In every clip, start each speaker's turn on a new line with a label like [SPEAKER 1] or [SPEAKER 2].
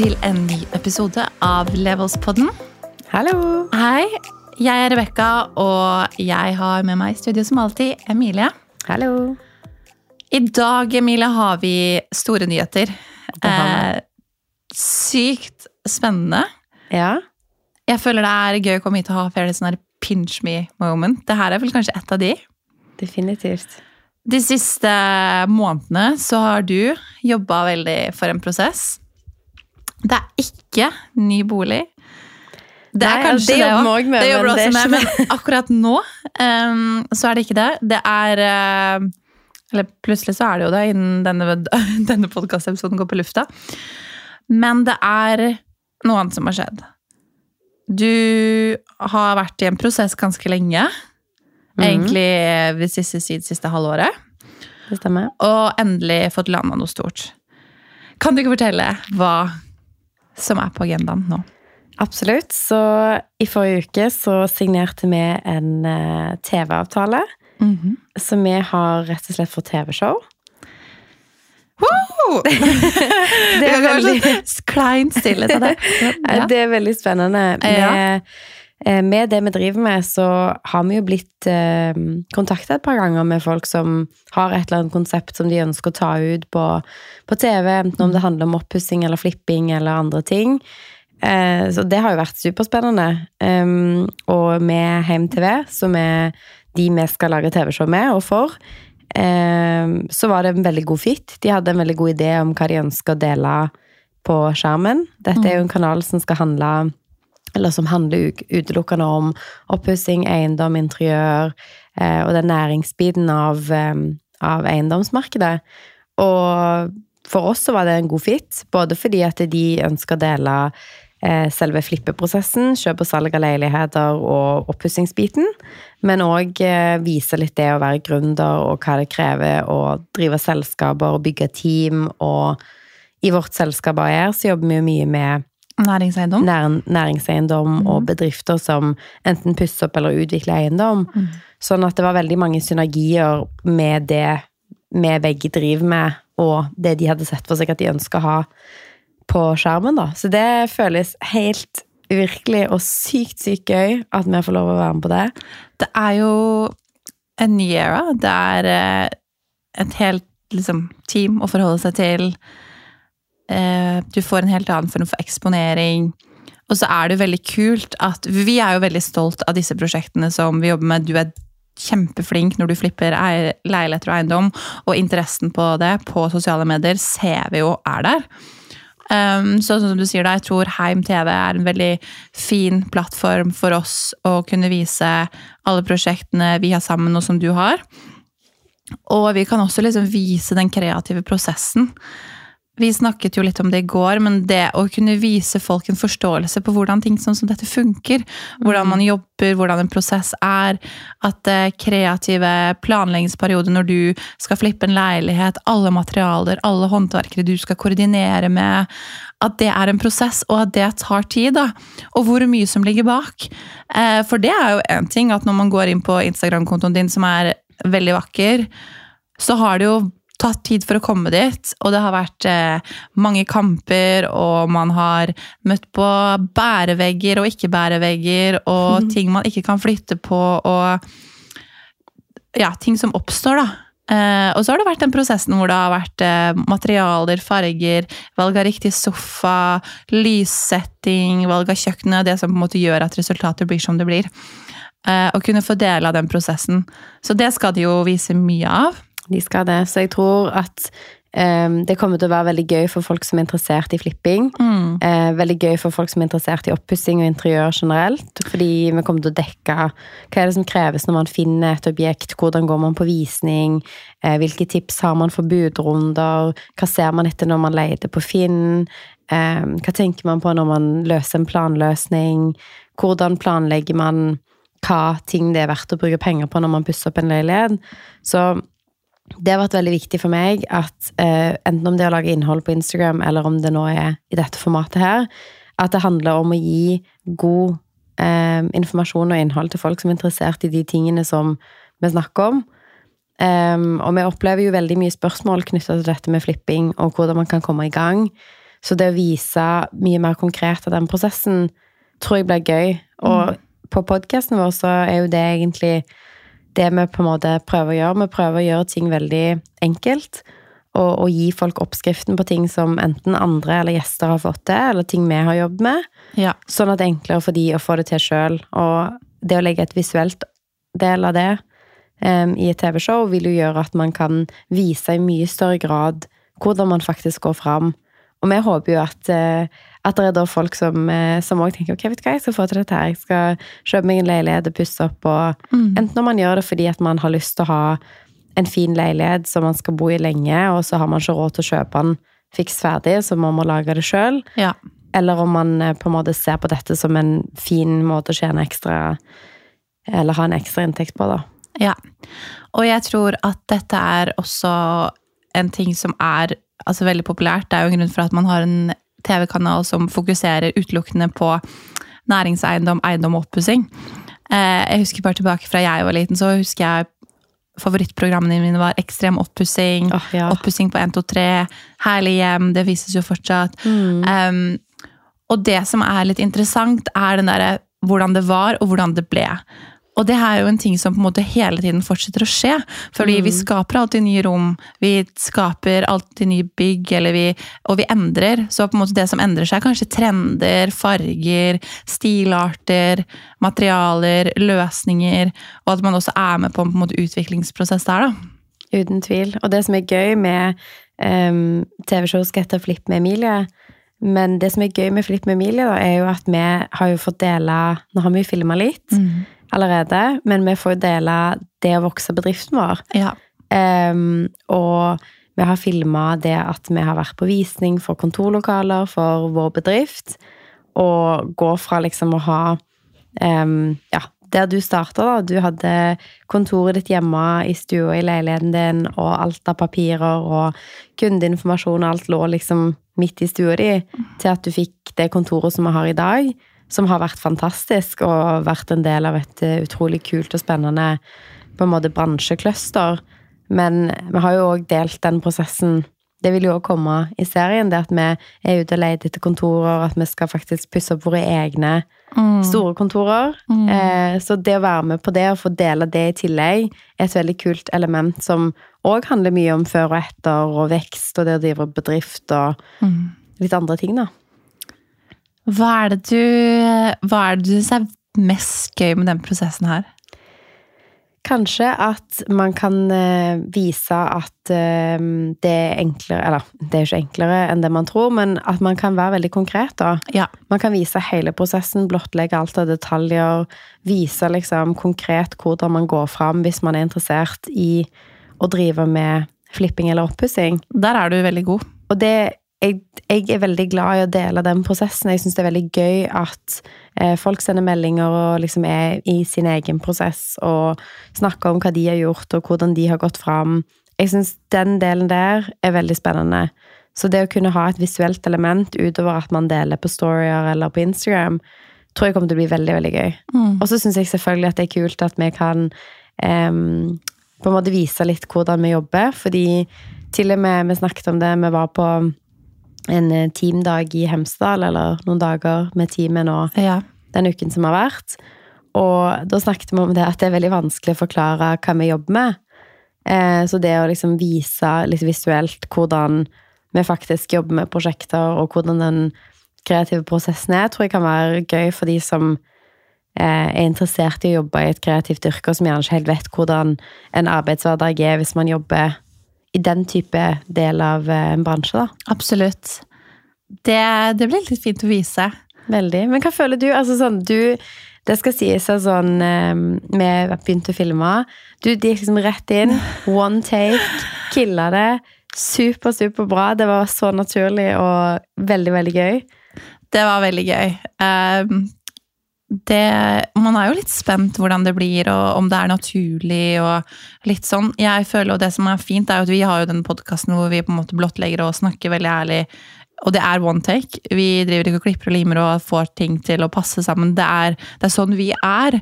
[SPEAKER 1] Til en ny episode av Levelspodden.
[SPEAKER 2] Hallo!
[SPEAKER 1] Hei, jeg er Rebekka, og jeg har med meg i studio som alltid Emilie.
[SPEAKER 2] Hallo!
[SPEAKER 1] I dag Emilie, har vi store nyheter. Eh, sykt spennende.
[SPEAKER 2] Ja.
[SPEAKER 1] Jeg føler det er gøy å komme hit og ha flere sånne pinch me moment. Det her er vel kanskje et av de.
[SPEAKER 2] Definitivt.
[SPEAKER 1] De siste månedene så har du jobba veldig for en prosess. Det er ikke ny bolig. Det er
[SPEAKER 2] Nei,
[SPEAKER 1] kanskje
[SPEAKER 2] det
[SPEAKER 1] det òg.
[SPEAKER 2] også
[SPEAKER 1] Det jobber
[SPEAKER 2] men
[SPEAKER 1] også med, men akkurat nå um, så er det ikke det. Det er uh, Eller plutselig så er det jo det innen denne, denne podkastepisoden går på lufta. Men det er noe annet som har skjedd. Du har vært i en prosess ganske lenge.
[SPEAKER 2] Mm.
[SPEAKER 1] Egentlig ved siste side siste halvåret.
[SPEAKER 2] Det stemmer.
[SPEAKER 1] Og endelig fått landa noe stort. Kan du ikke fortelle hva som er på agendaen nå?
[SPEAKER 2] Absolutt. Så i forrige uke så signerte vi en eh, TV-avtale. Så vi har rett og slett fått TV-show.
[SPEAKER 1] Wow!
[SPEAKER 2] Det er veldig,
[SPEAKER 1] sånn klein stillhet av det. Ja.
[SPEAKER 2] det er veldig spennende.
[SPEAKER 1] Ja.
[SPEAKER 2] Med, eh, det vi driver med, så har vi jo blitt eh, kontakta et par ganger med folk som har et eller annet konsept som de ønsker å ta ut på, på TV, enten om det handler om oppussing eller flipping eller andre ting. Eh, så det har jo vært superspennende. Um, og med Heim TV, som er de vi skal lage TV-show med og for, eh, så var det en veldig god fit. De hadde en veldig god idé om hva de ønsker å dele på skjermen. Dette er jo en kanal som skal handle eller som handler utelukkende om oppussing, eiendom, interiør eh, og den næringsbiten av, eh, av eiendomsmarkedet. Og for oss så var det en god fit, både fordi at de ønsker å dele eh, selve flippeprosessen, kjøp og salg av leiligheter og oppussingsbiten, men òg eh, vise litt det å være gründer og hva det krever å drive selskaper og bygge team. Og i vårt selskap AER så jobber vi jo mye med
[SPEAKER 1] Næringseiendom.
[SPEAKER 2] nær, næringseiendom og bedrifter som enten pusser opp eller utvikler eiendom. Sånn at det var veldig mange synergier med det vi begge driver med, og det de hadde sett for seg at de ønska å ha på skjermen. da. Så det føles helt virkelig og sykt, sykt gøy at vi får lov å være med på det.
[SPEAKER 1] Det er jo en ny era. Det er eh, et helt liksom, team å forholde seg til. Eh, Du får en helt annen form for eksponering. Og så er det jo veldig kult at Vi er jo veldig stolt av disse prosjektene som vi jobber med. Du er kjempeflink når du flipper ei- leiligheter og eiendom, og interessen på det på sosiale medier ser vi jo er der. Så sånn som du sier da, jeg tror Heim TV er en veldig fin plattform for oss å kunne vise alle prosjektene vi har sammen, og som du har. Og vi kan også liksom vise den kreative prosessen. Vi snakket jo litt om det i går, men det å kunne vise folk en forståelse på hvordan ting sånn som dette funker, hvordan man jobber, hvordan en prosess er, at det kreative planleggingsperioder når du skal flippe en leilighet, alle materialer, alle håndverkere du skal koordinere med, at det er en prosess, og at det tar tid, da. Og hvor mye som ligger bak. Eh, For det er jo én ting at når man går inn på Instagram-kontoen din, som er veldig vakker, så har det jo tatt tid for å komme dit, og det har vært eh, mange kamper, og man har møtt på bærevegger og ikke-bærevegger, og ting man ikke kan flytte på, og ja, ting som oppstår, da. Eh, og så har det vært den prosessen hvor det har vært eh, materialer, farger, valg av riktig sofa, lyssetting, valg av kjøkkenet, det som på en måte gjør at resultatet blir som det blir. Eh, å kunne få del av den prosessen. Så det skal de jo vise mye av.
[SPEAKER 2] De skal det. Så jeg tror at Um, det kommer til å være veldig gøy for folk som er interessert i flipping. Eh, veldig gøy for folk som er interessert i oppussing og interiør generelt. Fordi vi kommer til å dekke hva er det som kreves når man finner et objekt, hvordan går man på visning, Uh, hvilke tips har man for budrunder, hva ser man etter når man leter på Finn, eh, hva tenker man på når man løser en planløsning, hvordan planlegger man hva ting det er verdt å bruke penger på når man pusser opp en leilighet. Så det har vært veldig viktig for meg at uh, enten om det er å lage innhold på Instagram, eller om det nå er i dette formatet her, at det handler om å gi god uh, informasjon og innhold til folk som er interessert i de tingene som vi snakker om. Um, og vi opplever jo veldig mye spørsmål knytta til dette med flipping, og hvordan man kan komme i gang. Så det å vise mye mer konkret av den prosessen tror jeg blir gøy. Og på podkasten vår så er jo det egentlig det vi på en måte prøver å gjøre. Vi prøver å gjøre ting veldig enkelt. Og, og gi folk oppskriften på ting som enten andre eller gjester har fått til, eller ting vi har jobbet med.
[SPEAKER 1] Ja.
[SPEAKER 2] Sånn at det er enklere for de å få det til sjøl. Og det å legge et visuelt del av det um, i et TV-show vil jo gjøre at man kan vise i mye større grad hvordan man faktisk går fram. Og vi håper jo at, eh, at det er da folk som eh, som også tenker ok, vet du hva, jeg skal få til dette her. Jeg skal kjøpe meg en leilighet og pusse opp. og
[SPEAKER 1] Mm.
[SPEAKER 2] Enten om man gjør det fordi at man har lyst til å ha en fin leilighet som man skal bo i lenge, og så har man ikke råd til å kjøpe den fiks ferdig, så man må lage det sjøl.
[SPEAKER 1] Ja.
[SPEAKER 2] Eller om man eh, på en måte ser på dette som en fin måte å tjene ekstra Eller ha en ekstra inntekt på, da.
[SPEAKER 1] Ja. Og jeg tror at dette er også en ting som er altså, veldig populært. Det er jo en grunn for at man har en TV-kanal som fokuserer utelukkende på næringseiendom, eiendom og oppussing. Eh, jeg husker bare tilbake fra jeg var liten, så husker jeg favorittprogrammene mine var Ekstrem oppussing,
[SPEAKER 2] oh, ja.
[SPEAKER 1] oppussing på 123, Herlig hjem, det vises jo fortsatt.
[SPEAKER 2] Mm.
[SPEAKER 1] Um, og det som er litt interessant, er den derre hvordan det var, og hvordan det ble. Og det er jo en ting som på en måte hele tiden fortsetter å skje. Fordi vi skaper alltid nye rom, vi skaper alltid nye bygg, eller vi, og vi endrer. Så på en måte det som endrer seg, er kanskje trender, farger, stilarter, materialer, løsninger. Og at man også er med på en, på en måte utviklingsprosess der, da.
[SPEAKER 2] Uten tvil. Og det som er gøy med um, TV-show skal hete Flipp med Emilie Men det som er gøy med Flipp med Emilie, da, er jo at vi har jo fått dele Nå har vi jo filma litt allerede, men vi får jo dele det å vokse bedriften vår.
[SPEAKER 1] Ja.
[SPEAKER 2] Um, og vi har filma det at vi har vært på visning for kontorlokaler for vår bedrift. Og gå fra liksom å ha um, Ja, der du starta, da. Du hadde kontoret ditt hjemme i stua i leiligheten din, og alt av papirer og kundeinformasjon og alt lå liksom midt i stua di, til at du fikk det kontoret som vi har i dag. Som har vært fantastisk og vært en del av et eh, utrolig kult og spennende på en måte bransjecluster. Men vi har jo òg delt den prosessen. Det vil jo òg komme i serien, det at vi er ute og leter etter kontorer, at vi skal faktisk pusse opp våre egne store kontorer. Eh, så det å være med på det og få dele det i tillegg, er et veldig kult element som òg handler mye om før og etter og vekst og det å drive bedrift og litt andre ting, da.
[SPEAKER 1] Hva er det du Hva er det du syns er mest gøy med den prosessen her?
[SPEAKER 2] Kanskje at man kan eh, vise at eh, det er enklere Eller, det er ikke enklere enn det man tror, men at man kan være veldig konkret, da.
[SPEAKER 1] Ja.
[SPEAKER 2] Man kan vise hele prosessen, blottlegge alt av detaljer. Vise liksom konkret hvordan man går fram hvis man er interessert i å drive med flipping eller oppussing.
[SPEAKER 1] Der er du veldig god.
[SPEAKER 2] Og det jeg, jeg er veldig glad i å dele den prosessen. Jeg syns det er veldig gøy at eh, folk sender meldinger og liksom er i sin egen prosess og snakker om hva de har gjort, og hvordan de har gått fram. Jeg syns den delen der er veldig spennende. Så det å kunne ha et visuelt element utover at man deler på storier eller på Instagram, tror jeg kommer til å bli veldig, veldig gøy. Og så syns jeg selvfølgelig at det er kult at vi kan eh, på en måte vise litt hvordan vi jobber, fordi til og med vi snakket om det, vi var på en eh, teamdag i Hemsedal, eller noen dager med teamet nå
[SPEAKER 1] Ja.
[SPEAKER 2] den uken som har vært. Og da snakket vi om det at det er veldig vanskelig å forklare hva vi jobber med. Eh, så det å liksom vise litt visuelt hvordan vi faktisk jobber med prosjekter, og hvordan den kreative prosessen er, tror jeg kan være gøy for de som eh, er interessert i å jobbe i et kreativt yrke, og som gjerne ikke helt vet hvordan en arbeidshverdag er hvis man jobber i den type del av eh, en bransje, da.
[SPEAKER 1] Absolutt. Det, det blir litt fint å vise.
[SPEAKER 2] Veldig. Men hva føler du? Altså sånn, du Det skal sies at sånn eh, Vi begynte å filme. Du de gikk liksom rett inn. One take. Killa det. Super, super bra. Det var så naturlig og veldig, veldig gøy.
[SPEAKER 1] Det var veldig gøy. Det, man er jo litt spent hvordan det blir, og om det er naturlig. og litt sånn. Jeg føler, og Det som er fint, er jo at vi har jo den podkasten hvor vi på en måte blottlegger og snakker veldig ærlig. Og det er one take. Vi driver ikke og klipper og limer og får ting til å passe sammen. Det er, det er sånn vi er.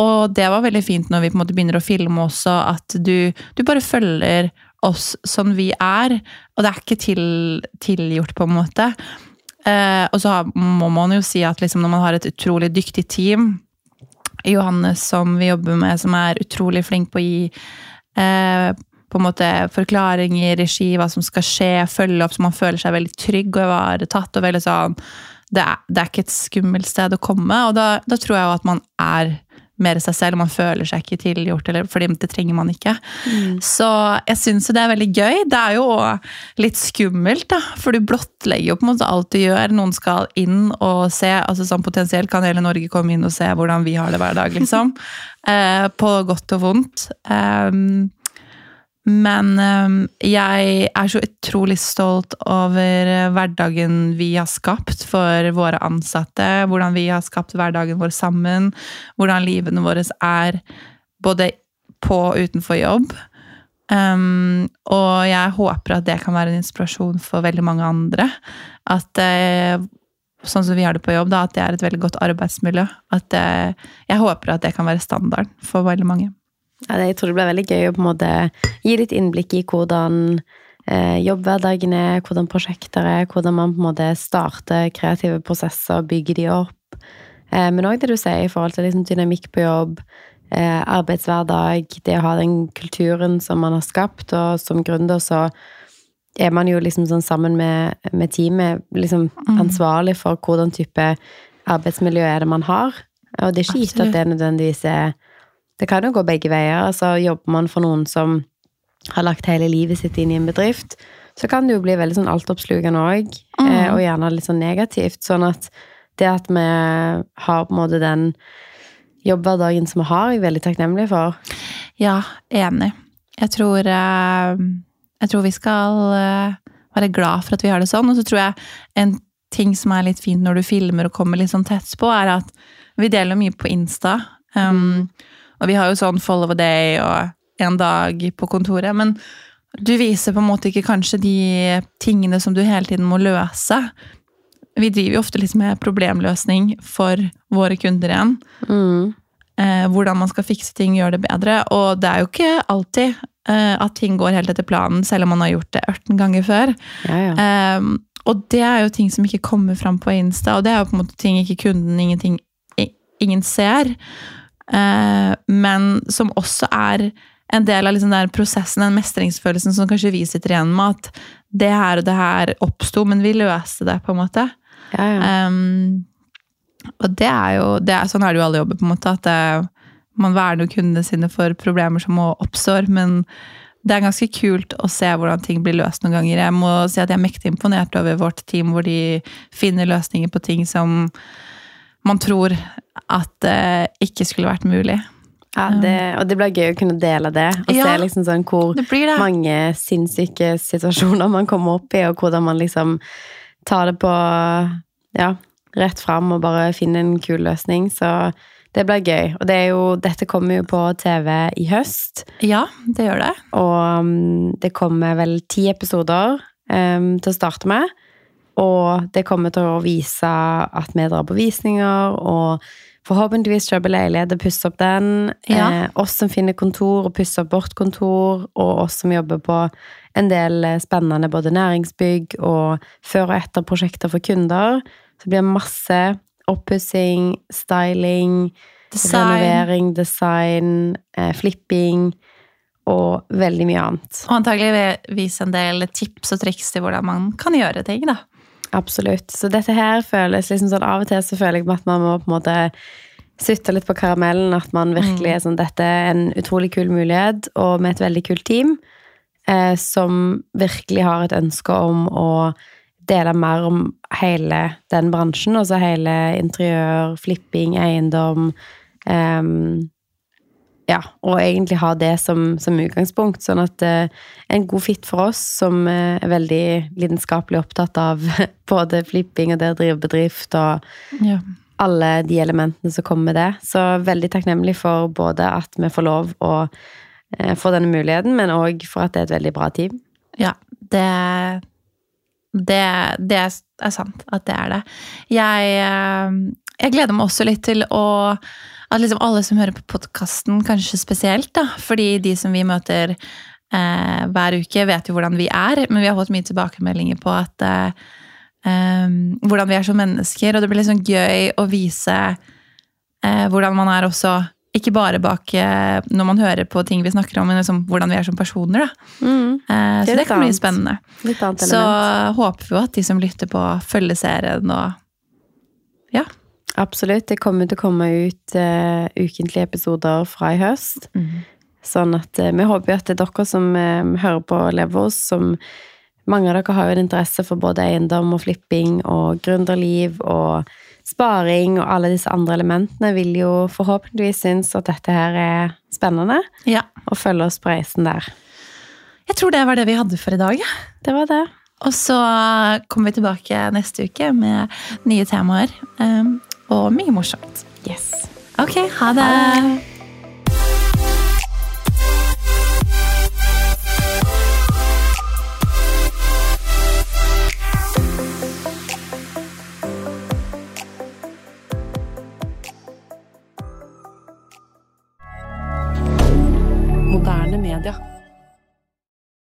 [SPEAKER 1] Og det var veldig fint når vi på en måte begynner å filme også, at du, du bare følger oss som vi er. Og det er ikke til, tilgjort, på en måte. Eh, og så må man jo si at liksom, når man har et utrolig dyktig team Johannes som vi jobber med, som er utrolig flink på å gi eh, på en måte forklaringer, regi, hva som skal skje, følge opp så man føler seg veldig trygg og ivaretatt. og sånn, det er, det er, ikke et skummelt sted å komme, og da, da tror jeg jo at man er mer seg selv, man føler seg ikke tilgjort, eller, fordi det trenger man ikke. Mm. Så jeg syns det er veldig gøy. Det er jo litt skummelt, da, for du blottlegger jo på en måte alt du gjør. Noen skal inn og se, altså sånn potensielt kan hele Norge komme inn og se hvordan vi har det hver dag, liksom. eh, på godt og vondt. Um, men ehm, jeg er så utrolig stolt over hverdagen vi har skapt for våre ansatte. Hvordan vi har skapt hverdagen vår sammen. Hvordan livene våre er både på og utenfor jobb. Um, og jeg håper at det kan være en inspirasjon for veldig mange andre. At uh, sånn som vi har det på jobb, da, at det er et veldig godt arbeidsmiljø. At uh, jeg håper at det kan være standarden for veldig mange.
[SPEAKER 2] Ja, jeg tror det blir veldig gøy å på en måte gi litt innblikk i hvordan eh, jobbhverdagen er, hvordan prosjekter er, hvordan man på en måte starter kreative prosesser, bygger de opp. Eh, men òg det du sier i forhold til liksom, dynamikk på jobb, eh, arbeidshverdag, det å ha den kulturen som man har skapt, og som gründer så er man jo liksom sånn sammen med, med teamet liksom mm. ansvarlig for hvordan type arbeidsmiljø er det man har. Og det er ikke gitt at det nødvendigvis er det kan jo gå begge veier. Altså, jobber man for noen som har lagt hele livet sitt inn i en bedrift, så kan det jo bli veldig sånn altoppslukende òg, mm. Eh, og gjerne litt sånn negativt. Sånn at det at vi har på en måte den jobbhverdagen som vi har, er jeg veldig takknemlig for.
[SPEAKER 1] Ja, enig. Jeg tror, eh, jeg tror vi skal eh, være glad for at vi har det sånn. Og så tror jeg en ting som er litt fint når du filmer og kommer litt sånn tett på, er at vi deler mye på Insta. Um, mm. Og vi har jo sånn follow a day og en dag på kontoret. Men du viser på en måte ikke kanskje de tingene som du hele tiden må løse. Vi driver jo ofte litt med problemløsning for våre kunder igjen. Mm. Eh, hvordan man skal fikse ting, gjøre det bedre. Og det er jo ikke alltid eh, at ting går helt etter planen, selv om man har gjort det 18 ganger før. Ja, ja. Eh, og det er jo ting som ikke kommer fram på Insta, og det er jo på en måte ting ikke kunden ingenting, ingen ser. Eh, men som også er en del av liksom den prosessen, den mestringsfølelsen som kanskje vi sitter igjen med. At det her og det her oppsto, men vi løste det, på en måte. Ja, ja. Um, og det er jo det er, Sånn er det jo alle jobber, på en måte. At det, man verner kundene sine for problemer som oppstår. Men det er ganske kult å se hvordan ting blir løst noen ganger. Jeg må si at jeg er mektig imponert over vårt team, hvor de finner løsninger på ting som man tror at det ikke skulle vært mulig.
[SPEAKER 2] Ja, det, Og det blir gøy å kunne dele det, og ja, se liksom sånn hvor det det. mange sinnssyke situasjoner man kommer opp i, og hvordan man liksom tar det på ja, rett fram og bare finner en kul løsning. Så det blir gøy. Og det jo, dette kommer jo på TV i høst.
[SPEAKER 1] Ja, det gjør det.
[SPEAKER 2] Og um, det kommer vel ti episoder um, til å starte med. Og det kommer til å vise at vi drar på visninger, og forhåpentligvis kjøpe leilighet og pusse opp den. Ja. Eh, oss som finner kontor og pusser opp vårt kontor, og oss som jobber på en del eh, spennende både næringsbygg og før- og etterprosjekter for kunder. Så det blir masse oppussing, styling, design. renovering, design, eh, flipping og veldig mye annet.
[SPEAKER 1] Og antageligvis en del tips og triks til hvordan man kan gjøre ting, da.
[SPEAKER 2] Absolutt. Så dette her føles liksom sånn Av og til så føler jeg at man må på en måte sutte litt på karamellen. At man virkelig mm. er sånn Dette er en utrolig kul mulighet, og med et veldig kult team eh, som virkelig har et ønske om å dele mer om hele den bransjen. Altså hele interiør, flipping, eiendom. Um, ja, og egentlig ha det som, som utgangspunkt. Sånn at eh, en god fit for oss som eh, er veldig lidenskapelig opptatt av både flipping og det å drive bedrift og ja. alle de elementene som kommer med det. Så veldig takknemlig for både at vi får lov å eh, få denne muligheten, men òg for at det er et veldig bra team.
[SPEAKER 1] Ja, det, det, det er sant at det er det. Jeg, eh, jeg gleder meg også litt til å at liksom alle som hører på podkasten, kanskje spesielt, da, fordi de som vi møter eh, hver uke, vet jo hvordan vi er, men vi har fått mye tilbakemeldinger på at eh, um, hvordan vi er som mennesker, og det blir sånn gøy å vise eh, hvordan man er også ikke bare bak eh, når man hører på ting vi snakker om, men liksom hvordan vi er som personer.
[SPEAKER 2] Mm.
[SPEAKER 1] Eh, så det kan bli spennende. Så håper vi at de som lytter på, følger serien og Ja.
[SPEAKER 2] Absolutt. Det kommer til å komme ut uh, ukentlige episoder fra i høst. Sånn at uh, vi håper at det er dere som uh, hører på Levos, som mange av dere har jo en interesse for både eiendom og flipping og gründerliv og sparing og alle disse andre elementene, vil jo forhåpentligvis synes at dette her er spennende,
[SPEAKER 1] ja.
[SPEAKER 2] og følge oss på reisen der.
[SPEAKER 1] Jeg tror det var det vi hadde for i dag.
[SPEAKER 2] Det var det.
[SPEAKER 1] Og så kommer vi tilbake neste uke med nye temaer. um, og mye morsomt.
[SPEAKER 2] Yes.
[SPEAKER 1] Ok, ha det!
[SPEAKER 2] Ha media.